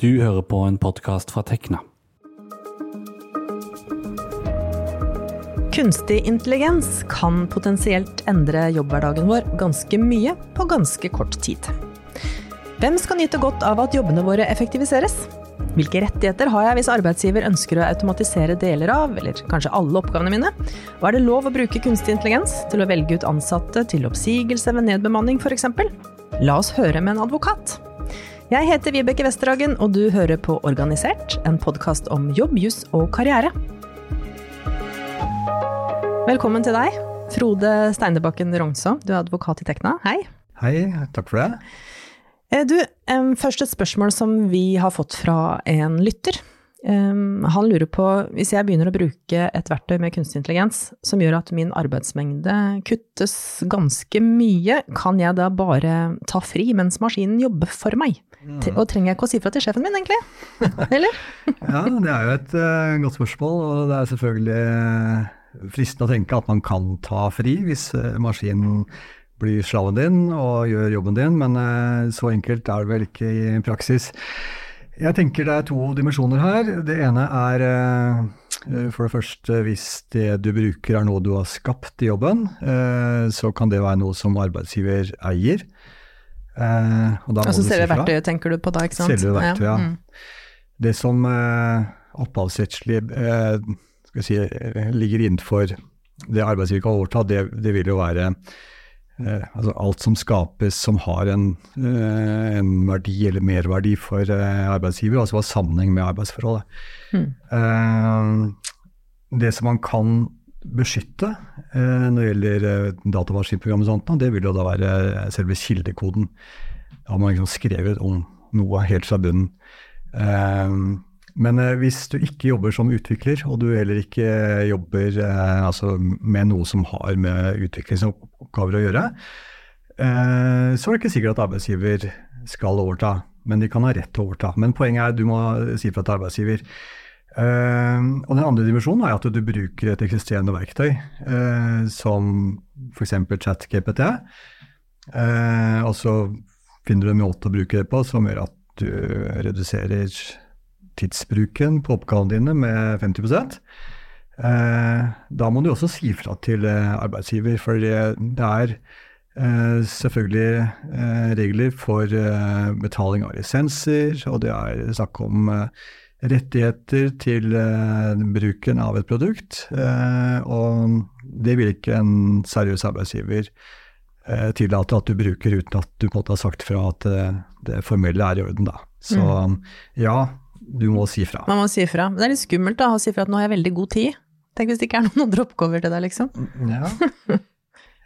Du hører på en podkast fra Tekna. Kunstig intelligens kan potensielt endre jobbhverdagen vår ganske mye på ganske kort tid. Hvem skal nyte godt av at jobbene våre effektiviseres? Hvilke rettigheter har jeg hvis arbeidsgiver ønsker å automatisere deler av, eller kanskje alle oppgavene mine? Og er det lov å bruke kunstig intelligens til å velge ut ansatte til oppsigelse ved nedbemanning f.eks.? La oss høre med en advokat. Jeg heter Vibeke Westerhagen, og du hører på Organisert, en podkast om jobb, juss og karriere. Velkommen til deg, Frode Steinebakken Rognså. Du er advokat i Tekna. Hei. Hei, takk for det. Eh, du, først et spørsmål som vi har fått fra en lytter. Han lurer på, hvis jeg begynner å bruke et verktøy med kunstig intelligens som gjør at min arbeidsmengde kuttes ganske mye, kan jeg da bare ta fri mens maskinen jobber for meg? Mm. Og trenger jeg ikke å si fra til sjefen min, egentlig? Eller? ja, det er jo et uh, godt spørsmål, og det er selvfølgelig fristende å tenke at man kan ta fri hvis uh, maskinen blir slaven din og gjør jobben din, men uh, så enkelt er det vel ikke i praksis. Jeg tenker det er to dimensjoner her. Det ene er eh, for det første hvis det du bruker er noe du har skapt i jobben, eh, så kan det være noe som arbeidsgiver eier. altså selve verktøyet tenker du på da, ikke sant? Selve verktøyet, ja. Mm. Det som opphavsrettslig si, ligger innenfor det arbeidsgiver kan overta, det, det vil jo være eh, altså alt som skapes som har en, eh, en, verdi eller merverdi for eh, arbeidsgiver, altså hva sammenheng med arbeidsforholdet. Mm. det som man kan beskytte eh, når det gjelder eh, datamaskinprogram og sånt, det vil jo da være selve kildekoden. Da har man liksom skrevet om noe helt fra bunnen. Men hvis du ikke jobber som utvikler, og du heller ikke jobber altså med noe som har med utviklingsoppgaver å gjøre, eh, så er det ikke sikkert at arbeidsgiver skal overta. Men de kan ha rett til å overta. Men poenget er at du må si fra til arbeidsgiver. Uh, og Den andre dimensjonen er at du bruker et eksisterende verktøy, uh, som f.eks. ChatGPT. Uh, og så finner du en måte å bruke det på som gjør at du reduserer tidsbruken på oppgavene dine med 50 eh, Da må du også si fra til eh, arbeidsgiver, for det er eh, selvfølgelig eh, regler for eh, betaling av lisenser, og det er snakk om eh, rettigheter til bruken av et produkt. og det vil ikke en seriøs arbeidsgiver tillate at du bruker uten at du måtte ha sagt fra at det formelle er i orden. Da. Så mm. ja, du må si fra. Man må si fra. Men det er litt skummelt da, å si fra at nå har jeg veldig god tid. Tenk hvis det ikke er noen andre oppgaver til deg, liksom. Ja.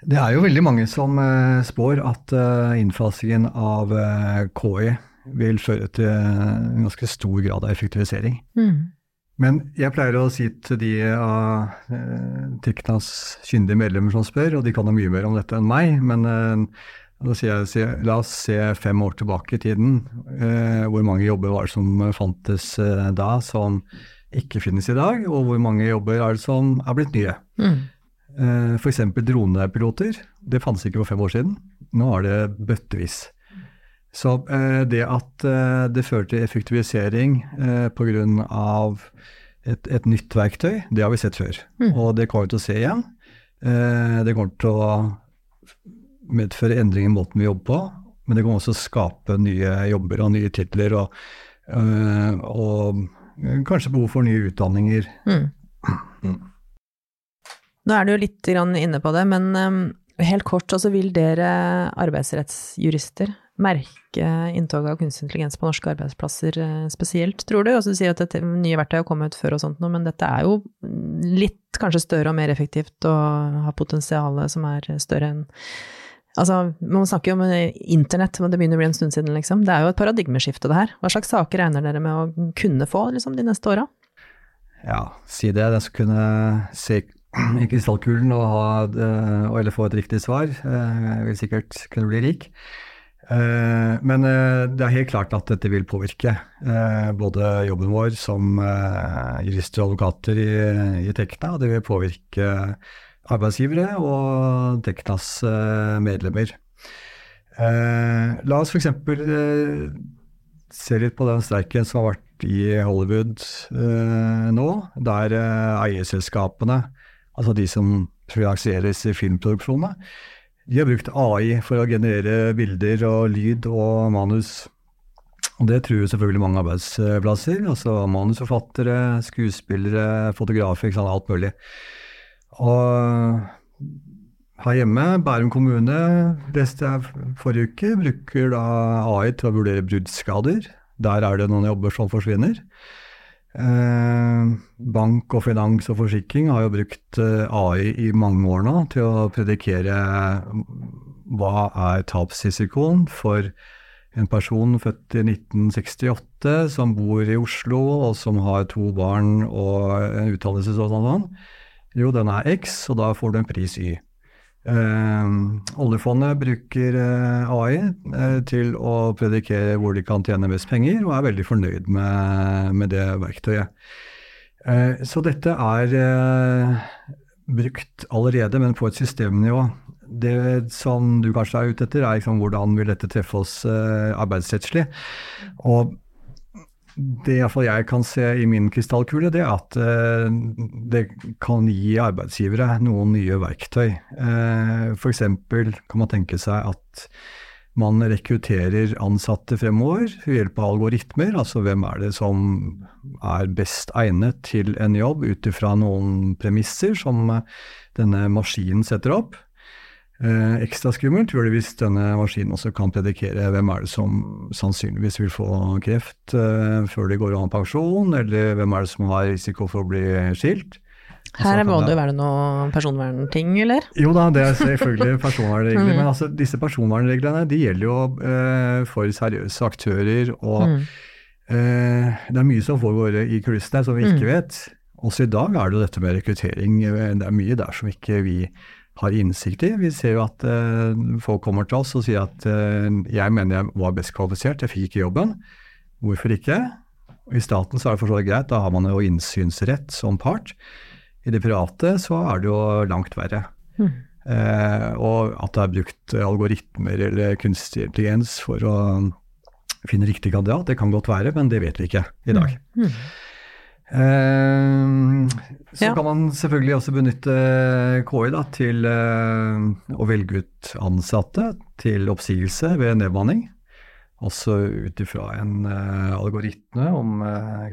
Det er jo veldig mange som uh, spår at uh, innfasingen av eh, KI vil føre til en ganske stor grad av effektivisering. Mm. Men jeg pleier å si til de av Tiknas kyndige medlemmer som spør, og de kan ha mye mer om dette enn meg, men da sier jeg, La oss se fem år tilbake i tiden. Eh, hvor mange jobber var det som fantes eh, da, som ikke finnes i dag? Og hvor mange jobber er det som er blitt nye? Mm. Eh, F.eks. dronepiloter. Det fantes ikke for fem år siden. Nå er det bøttevis. Så eh, det at eh, det fører til effektivisering eh, pga. Et, et nytt verktøy, det har vi sett før. Mm. Og det kommer vi til å se igjen. Eh, det kommer til å medføre endring i måten vi jobber på, men det kommer også skape nye jobber og nye titler, og, øh, og kanskje behov for nye utdanninger. Mm. Mm. Nå er du jo litt inne på det, men um, helt kort, altså vil dere arbeidsrettsjurister merke inntoget av kunstig intelligens på norske arbeidsplasser uh, spesielt, tror du? Altså, du sier at dette, nye verktøy har kommet før og sånt noe, men dette er jo litt kanskje større og mer effektivt og har potensial som er større enn Altså, man snakker jo om internett, men det begynner å bli en stund siden, liksom. Det er jo et paradigmeskifte, det her. Hva slags saker regner dere med å kunne få liksom, de neste åra? Ja, si det. Den som kunne se i krystallkulen og, ha, eller få et riktig svar. Eh, vil sikkert kunne bli rik. Eh, men eh, det er helt klart at dette vil påvirke både jobben vår som jurister og advokater i, i Tekna, og det vil påvirke arbeidsgivere og Teknas eh, medlemmer. Eh, la oss f.eks. Eh, se litt på den streiken som har vært i Hollywood nå, der eierselskapene, altså de som finansieres i filmproduksjonene, de har brukt AI for å generere bilder og lyd og manus. Og det truer selvfølgelig mange arbeidsplasser. Altså manusforfattere, skuespillere, fotografer, alt mulig. Og her hjemme, Bærum kommune, leste jeg forrige uke, bruker da AI til å vurdere bruddskader. Der er det noen jobber som forsvinner. Eh, bank og finans og forsikring har jo brukt eh, AI i mange år nå til å predikere hva er tapsrisikoen for en person født i 1968 som bor i Oslo og som har to barn og en utdannelse sånn og sånn. Jo, den er X, og da får du en pris Y. Eh, oljefondet bruker eh, AI eh, til å predikere hvor de kan tjene mest penger, og er veldig fornøyd med, med det verktøyet. Eh, så dette er eh, brukt allerede, men på et systemnivå. Det som du kanskje er ute etter, er liksom, hvordan vil dette treffe oss eh, arbeidsrettslig. Og det iallfall jeg kan se i min krystallkule, det er at eh, det kan gi arbeidsgivere noen nye verktøy. Eh, F.eks. kan man tenke seg at man rekrutterer ansatte fremover ved hjelp av algoritmer. Altså hvem er det som er best egnet til en jobb ut ifra noen premisser som denne maskinen setter opp. Eh, ekstra skummelt blir det hvis denne maskinen også kan predikere hvem er det som sannsynligvis vil få kreft eh, før de går av pensjon, eller hvem er det som har risiko for å bli skilt. Her må det være noe personvernting, eller? Jo da, det er selvfølgelig personvernregler. mm. Men altså, disse personvernreglene de gjelder jo eh, for seriøse aktører. Og mm. eh, det er mye som foregår i kulissene som vi ikke mm. vet. Også i dag er det jo dette med rekruttering. Det er mye der som ikke vi har innsikt i. Vi ser jo at eh, folk kommer til oss og sier at eh, jeg mener jeg var best kvalifisert, jeg fikk ikke jobben. Hvorfor ikke? I staten så er det for så vidt greit, da har man jo innsynsrett som part. I det private så er det jo langt verre. Mm. Eh, og at det er brukt algoritmer eller kunstig intelligens for å finne riktig kandidat, det kan godt være, men det vet vi ikke i dag. Mm. Mm. Uh, så ja. kan man selvfølgelig også benytte KI da, til uh, å velge ut ansatte til oppsigelse ved nedbemanning. Også ut ifra en algoritme om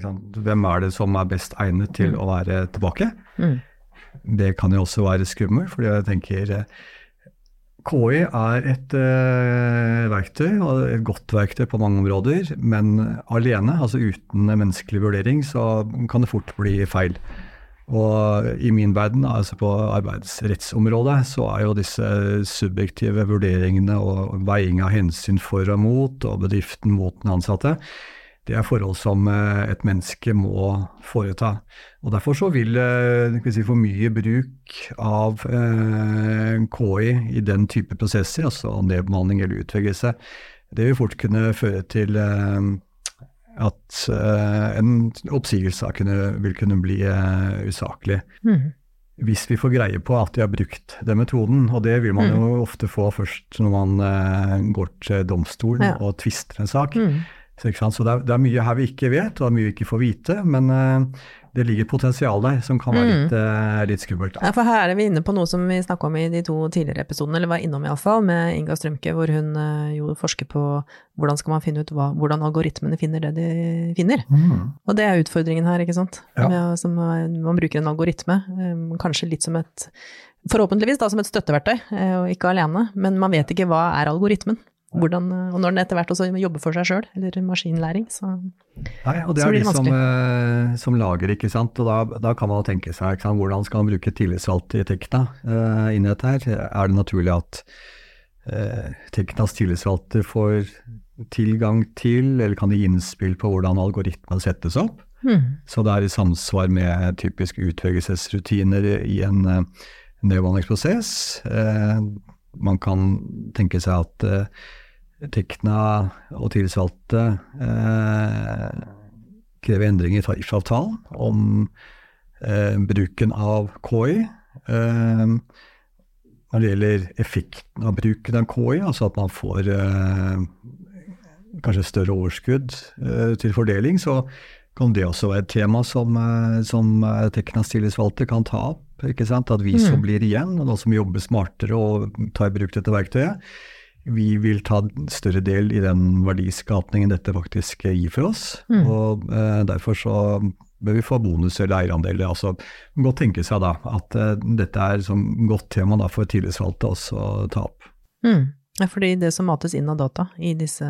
sant, hvem er det som er best egnet til mm. å være tilbake. Mm. Det kan jo også være skummelt, fordi jeg tenker KI er et uh, verktøy, og et godt verktøy på mange områder, men alene, altså uten menneskelig vurdering, så kan det fort bli feil. Og i min verden, altså på arbeidsrettsområdet, så er jo disse subjektive vurderingene og veiing av hensyn for og mot, og bedriften mot den ansatte, det er forhold som eh, et menneske må foreta. Og Derfor så vil eh, si, for mye bruk av eh, KI i den type prosesser, altså nedbemanning eller utvelgelse, det vil fort kunne føre til eh, at eh, en oppsigelse kunne, vil kunne bli eh, usaklig. Mm. Hvis vi får greie på at de har brukt den metoden, og det vil man mm. jo ofte få først når man går til domstolen ja. og tvister en sak. Mm så det er, det er, mye her vi ikke vet, og det er mye vi ikke får vite. Men uh, det ligger potensial der som kan være mm. litt, uh, litt, skummelt. Ja, for her er vi inne på noe som vi snakka om i de to tidligere episodene, eller var innom iallfall, med Inga Strømke, hvor hun uh, jo forsker på hvordan skal man finne ut hva, hvordan algoritmene finner det de finner. Mm. Og det er utfordringen her, ikke sant. Ja. Med, som, man bruker en algoritme, um, kanskje litt som et Forhåpentligvis da som et støtteverktøy, og ikke alene, men man vet ikke hva er algoritmen. Hvordan, og når den etter hvert også jobber for seg sjøl, eller maskinlæring, så, Nei, og det er de som, eh, som, lager, ikke sant. Og da, da kan man tenke seg sant, hvordan skal man bruke tillitsvalgte i Tekna uh, inn i dette her. Er det naturlig at uh, Teknas tillitsvalgte får tilgang til, eller kan de gi innspill på hvordan algoritmer settes opp? Mm. Så det er i samsvar med typisk utvelgelsesrutiner i en uh, nedbemanningsprosess. Uh, man kan tenke seg at Tekna og tillitsvalgte eh, krever endringer i tariffavtalen om eh, bruken av KI. Eh, når det gjelder effekten av bruken av KI, altså at man får eh, kanskje større overskudd eh, til fordeling, så kan det også være et tema som, eh, som Teknas tillitsvalgte kan ta opp. At vi som Mm. blir igjen, og nå som jobber smartere og tar i bruk dette verktøyet, vi vil ta større del i den verdiskapningen dette faktisk gir for oss. Mm. Og eh, derfor så bør vi få bonus eller eierandeler. Altså, godt tenke seg da at eh, dette er som godt tema da, for tillitsvalgte også å ta opp. Mm. Ja, fordi det som mates inn av data i disse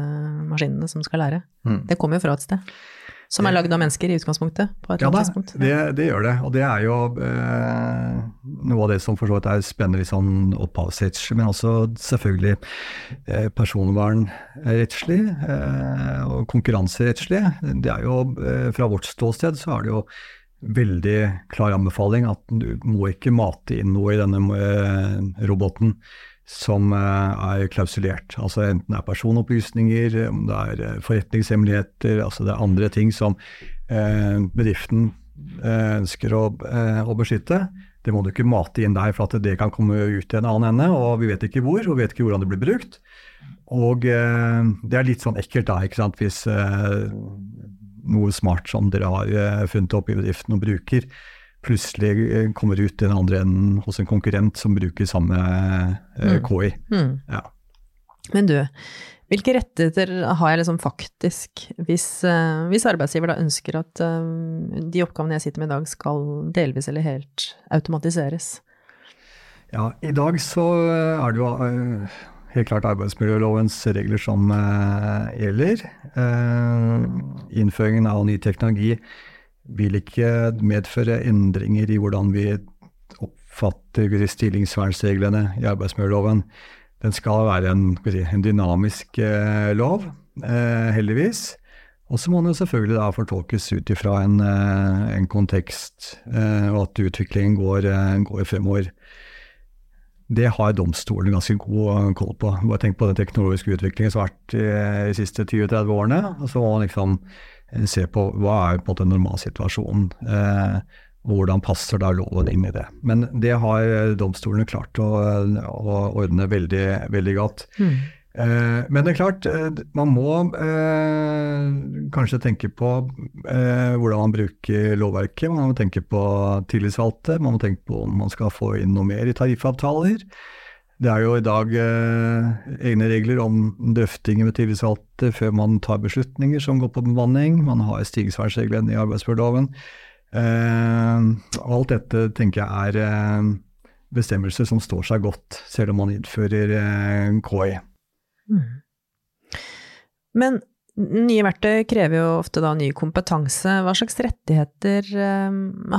maskinene som skal lære, Mm. det kommer jo fra et sted. Som er lagd av mennesker i utgangspunktet, Ja da, det, det gjør det. Og det er jo eh, noe av det som for så vidt er spennende i sånn opphavsrettslig, men også selvfølgelig eh, personvernrettslig eh, og konkurranserettslig. Det er jo eh, fra vårt ståsted så er det jo veldig klar anbefaling at du må ikke mate inn noe i denne eh, roboten som eh, er klausulert. Altså enten det er personopplysninger, om det er eh, forretningshemmeligheter, altså det er andre ting som eh, bedriften ønsker å, å beskytte. Det må du ikke mate inn der, for at det kan komme ut i en annen ende, og vi vet ikke hvor, og vi vet ikke hvordan det blir brukt. Og det er litt sånn ekkelt da, ikke sant, hvis noe smart som dere har funnet opp i bedriften og bruker, plutselig eh, kommer ut den andre enden hos en konkurrent som bruker samme eh, Mm. KI. Mm. Ja. Men du, hvilke rettigheter har jeg liksom faktisk hvis, eh, hvis arbeidsgiver da ønsker at eh, de oppgavene jeg sitter med i dag skal delvis eller helt automatiseres? Ja, I dag så er det jo helt klart arbeidsmiljølovens regler som gjelder. Innføringen av ny teknologi vil ikke medføre endringer i hvordan vi oppfatter stillingsvernreglene i arbeidsmiljøloven. Den skal være en, si, en dynamisk eh, lov, eh, heldigvis. Og så må den selvfølgelig da fortolkes ut ifra en, eh, en kontekst, eh, og at utviklingen går, eh, går fremover. Det har domstolene ganske god koll på. Bare tenk på den teknologiske utviklingen som har vært de siste 20-30 årene. og Så liksom se på hva er på en måte normalsituasjonen, eh, hvordan passer da loven inn i det. Men det har eh, domstolene klart å, å ordne veldig, veldig godt. Mm. Eh, men det er klart, eh, man må eh, kanskje tenke på eh, hvordan man bruker lovverket. Man må tenke på tillitsvalgte, man må tenke på om man skal få inn noe mer i tariffavtaler. Det er jo i dag eh, egne regler om drøftinger med tillitsvalgte før man tar beslutninger som går på bemanning. Man har stigningsvernsreglene i arbeidsmiljøloven. Eh, alt dette tenker jeg er eh, bestemmelser som står seg godt, selv om man innfører eh, KI. Mm. Men nye verktøy krever jo ofte da ny kompetanse. Hva slags rettigheter eh,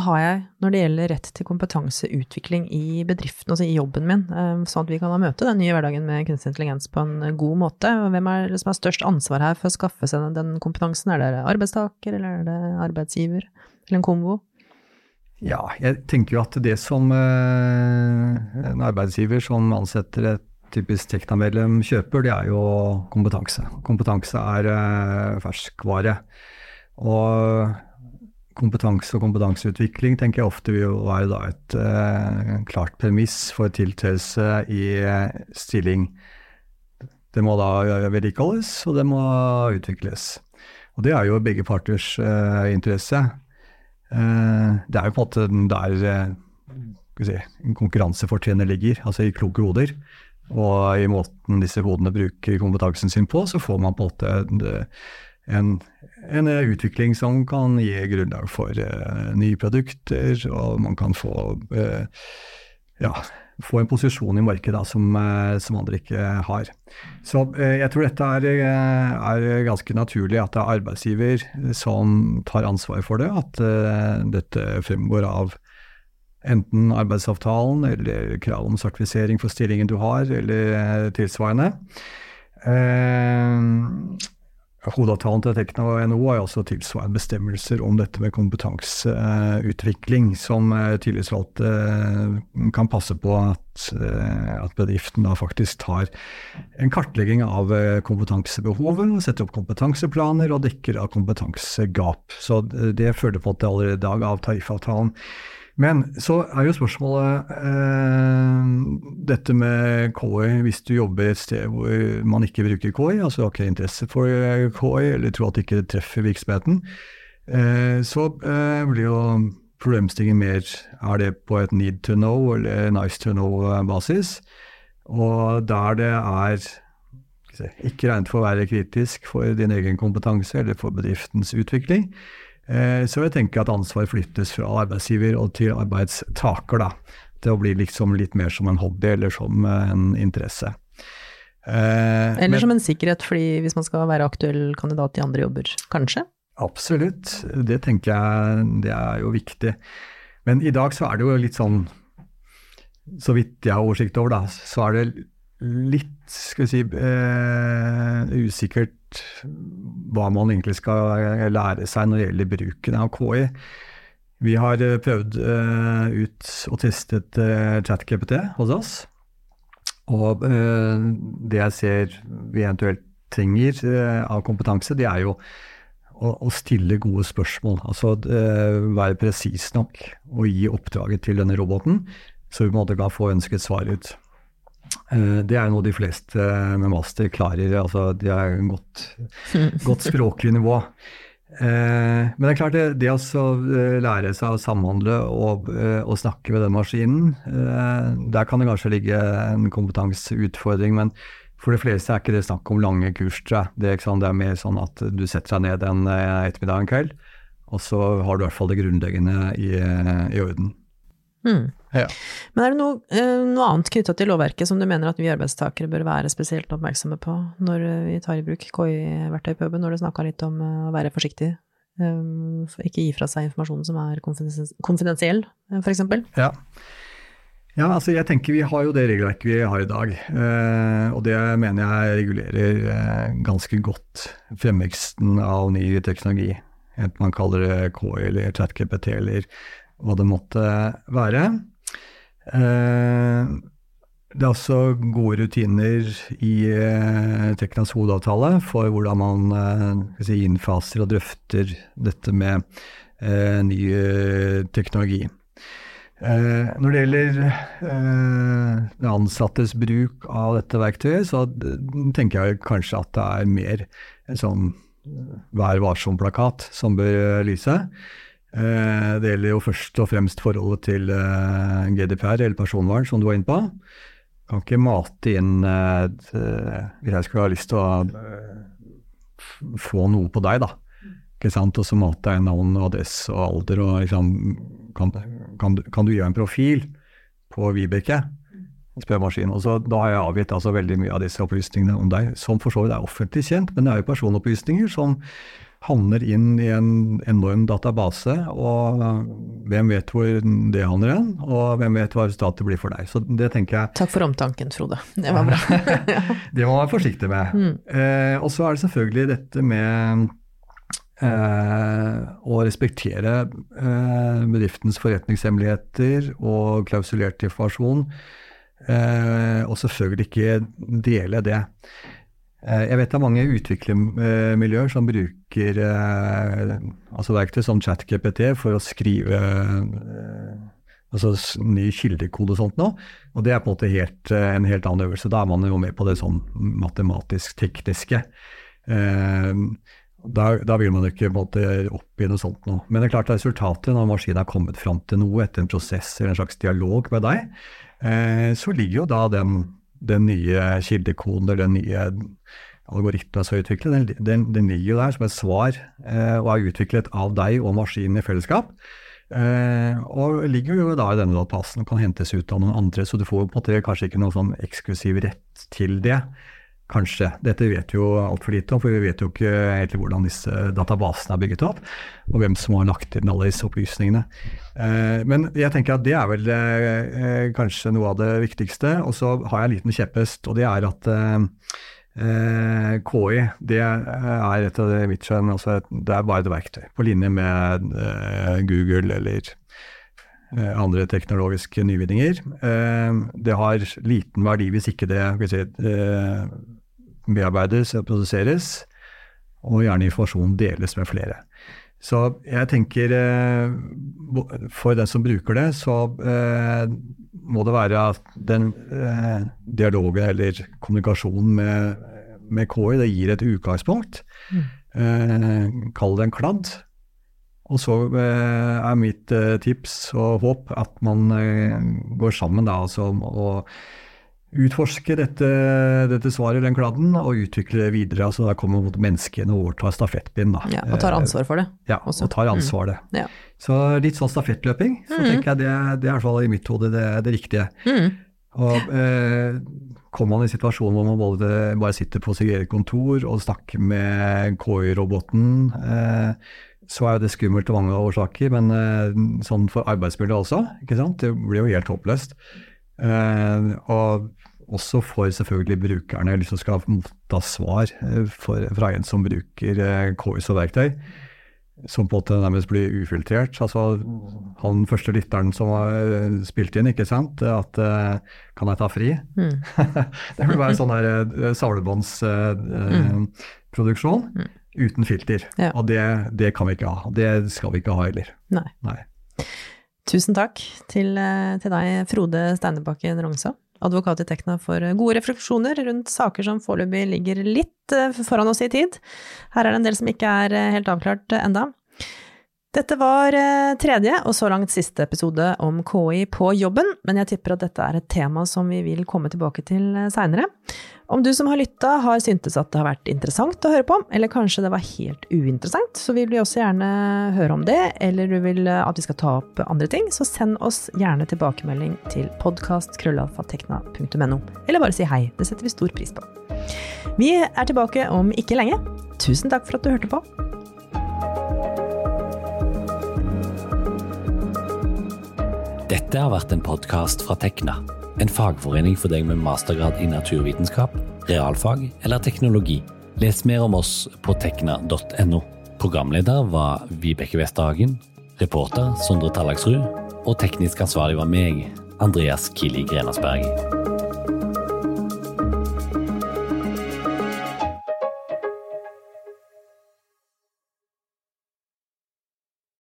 har jeg når det gjelder rett til kompetanseutvikling i bedriften, altså i jobben min, eh, sånn at vi kan da møte den nye hverdagen med kunstig intelligens på en god måte? Hvem er det som har størst ansvar her for å skaffe seg den kompetansen? Er det arbeidstaker, eller er det arbeidsgiver, eller en kombo? Ja, jeg tenker jo at det som eh, en arbeidsgiver som ansetter et typisk Tekna-medlem kjøper, det er jo kompetanse. Kompetanse er eh, ferskvare. Og kompetanse og kompetanseutvikling tenker jeg ofte vil være et eh, klart premiss for tiltredelse i eh, stilling. Det må da vedlikeholdes, og det må utvikles. Og det er jo begge parters eh, interesse. Eh, det er jo på en måte der vi si, konkurransefortrinnet ligger, altså i kloke hoder. Og i måten disse hodene bruker kompetansen sin på, så får man på en måte en, en utvikling som kan gi grunnlag for uh, nye produkter, og man kan få, uh, ja, få en posisjon i markedet da, som, uh, som, andre ikke har. Så jeg tror dette er, er, ganske naturlig at det er arbeidsgiver som tar ansvar for det, at dette fremgår av enten arbeidsavtalen eller krav om sertifisering for stillingen du har, eller tilsvarende. Eh, hovedavtalen til Tekna og NHO har også tilsvarende bestemmelser om dette med kompetanseutvikling, som tillitsvalgte kan passe på at, at bedriften da faktisk tar en kartlegging av kompetansebehovet, setter opp kompetanseplaner og dekker av kompetansegap. Så det følger på at det allerede i dag av tariffavtalen. Men så er jo spørsmålet eh, dette med KI, hvis du jobber et sted hvor man ikke bruker KI, altså har ikke interesse for KI, eller tror at det ikke treffer virksomheten, eh, så eh, blir jo problemstillingen mer er det på et need to know eller nice to know-basis. Og der det er ikke regnet for å være kritisk for din egen kompetanse eller for bedriftens utvikling, Eh, så jeg tenker at ansvar flyttes fra arbeidsgiver og til arbeidstaker. da, Til å bli liksom litt mer som en hobby eller som en interesse. Eh, eller som en sikkerhet, fordi hvis man skal være aktuell kandidat i andre jobber, kanskje? Absolutt, det tenker jeg det er jo viktig. Men i dag så er det jo litt sånn, så vidt jeg har oversikt over, da, så er det litt, skal vi si, eh, usikkert hva man egentlig skal lære seg når det gjelder bruken av KI. Vi har eh, prøvd uh, ut og testet uh, ChatGPT hos oss. Og det jeg ser vi eventuelt trenger av kompetanse, det er jo å, stille gode spørsmål. Altså være presis nok og gi oppdraget til denne roboten, så vi måtte få ønsket svar ut. Eh, det er noe de fleste med master klarer. altså De har godt, godt språklig nivå. Eh, men det er klart, det, det å eh, lære seg å samhandle og, og, snakke med den maskinen, der kan det kanskje ligge en kompetanseutfordring. Men for de fleste er ikke det snakk om lange kurs. Det er, det er mer sånn at du setter deg ned en ettermiddag en kveld, og så har du i hvert fall det grunnleggende i, i orden. Mm. Ja. Men er det noe, eh, noe annet knytta til lovverket som du mener at vi arbeidstakere bør være spesielt oppmerksomme på når vi tar i bruk KI-verktøy på jobben, når du snakka litt om eh, å være forsiktig? Ikke gi fra seg informasjon som er konfidensiell, f.eks.? Ja. ja, altså jeg tenker vi har jo det regelverket vi har i dag. og det mener jeg regulerer ganske godt fremveksten av ny teknologi. Enten man kaller det KI eller ChatGPT eller hva det måtte være. Eh, det er også gode rutiner i eh, Teknas hovedavtale for hvordan man eh, si, innfaser og drøfter dette med ny teknologi. Når det gjelder de ansattes bruk av dette verktøyet, så tenker jeg kanskje at det er mer en sånn Vær varsom-plakat som bør lyse. Eh, det gjelder jo først og fremst forholdet til eh, GDPR, eller personvern, som du var inne på. Kan ikke mate inn Hvis jeg skulle ha lyst til å få noe på deg, da. Ikke sant? Og så mate jeg navn og adresse og alder, og liksom Kan, kan, kan du gjøre en profil på Vibeke? Spørremaskinen. Og så Da har jeg avgitt altså veldig mye av disse opplysningene om deg, som for så vidt er offentlig kjent, men det er jo personopplysninger som havner inn i en enorm database, og hvem vet hvor det handler hen, og hvem vet hva resultatet blir for deg. Så det tenker jeg Takk for omtanken, Frode. Det var bra. det må man være forsiktig med. Mm. Eh, og så er det selvfølgelig dette med eh, å respektere eh, bedriftens forretningshemmeligheter og klausulert informasjon, eh, og selvfølgelig ikke dele det. Eh, jeg vet det er mange utviklermiljøer som bruker eh, altså verktøy som ChatGPT for å skrive eh, altså ny kildekode og sånt nå. Og det er på en måte helt, en helt annen øvelse. Da er man jo med på det sånn matematisk-tekniske. Da, da, vil man ikke på måte opp i noe sånt nå. Men det er klart resultatet når maskinen har kommet fram til noe etter en prosess eller en slags dialog med deg, så ligger jo da den den nye kildekoden eller den nye algoritmen som er utviklet, den, den, den, ligger jo der som et svar eh, og er utviklet av deg og maskinen i fellesskap. Eh, og ligger jo da i denne databasen og kan hentes ut av noen andre, så du får på en måte kanskje ikke noen sånn eksklusiv rett til det. Kanskje. Dette vet vi jo altfor lite om, for vi vet jo ikke egentlig hvordan disse databasene er bygget opp, og hvem som har lagt inn alle disse opplysningene. Eh, men jeg tenker at det er vel eh, kanskje noe av det viktigste. Og så har jeg en liten kjepphest, og det er at eh, KI det er et av mitt skjønn, altså det er bare et verktøy, på linje med Google eller andre teknologiske nyvinninger. Det har liten verdi hvis ikke det si, bearbeides og produseres, og gjerne informasjon deles med flere. Så jeg tenker eh, for den som bruker det, så eh, må det være at den eh, dialogen eller kommunikasjonen med, med KI det gir et utgangspunkt. Mm. kall det en kladd. Og så er mitt tips og håp at man går sammen da, altså, å utforske dette, dette svaret, den kladden, og utvikle det videre. altså Da kommer menneskene og overtar stafettpinnen. Ja, og tar ansvar for det. Ja, også. og tar ansvar det. Ja. Så litt sånn stafettløping, så tenker jeg det, det er i hvert fall i mitt hode det, det riktige. Mm. Og eh, kommer man i en situasjon hvor man både bare sitter på sitt eget kontor og snakker med KI-roboten, eh, så er jo det skummelt av mange årsaker, men eh, sånn for arbeidsmiljøet også, ikke sant. Det blir jo helt håpløst. Eh, og også for selvfølgelig brukerne som skal motta svar eh, for, fra en som bruker KS og verktøy, som på en måte nærmest blir ufiltrert. Altså, han første lytteren som har eh, spilt inn, ikke sant, at eh, kan jeg ta fri? Mm. det blir bare sånn der salebåndsproduksjon eh, mm. uten filter. Ja. Og det, det kan vi ikke ha. Det skal vi ikke ha heller. Nei. Nei. Tusen takk til, eh, til deg, Frode Steinebakken Rognstad, advokat i Tekna, for gode refleksjoner rundt saker som foreløpig ligger litt eh, foran oss i tid. Her er det en del som ikke er eh, helt avklart eh, enda. Dette var eh, tredje og så langt siste episode om KI på jobben, men jeg tipper at dette er et tema som vi vil komme tilbake til eh, seinere. Om du som har lytta har syntes at det har vært interessant å høre på, eller kanskje det var helt uinteressant, så vil vi også gjerne høre om det, eller du vil eh, at vi skal ta opp andre ting, så send oss gjerne tilbakemelding til podkastkrøllalfatekna.no, eller bare si hei, det setter vi stor pris på. Vi er tilbake om ikke lenge. Tusen takk for at du hørte på. Dette har vært en podkast fra Tekna, en fagforening for deg med mastergrad i naturvitenskap, realfag eller teknologi. Les mer om oss på tekna.no. Programleder var Vibeke Westerhagen, reporter Sondre Tallagsrud, og teknisk ansvarlig var meg, Andreas Kili Grenasberg.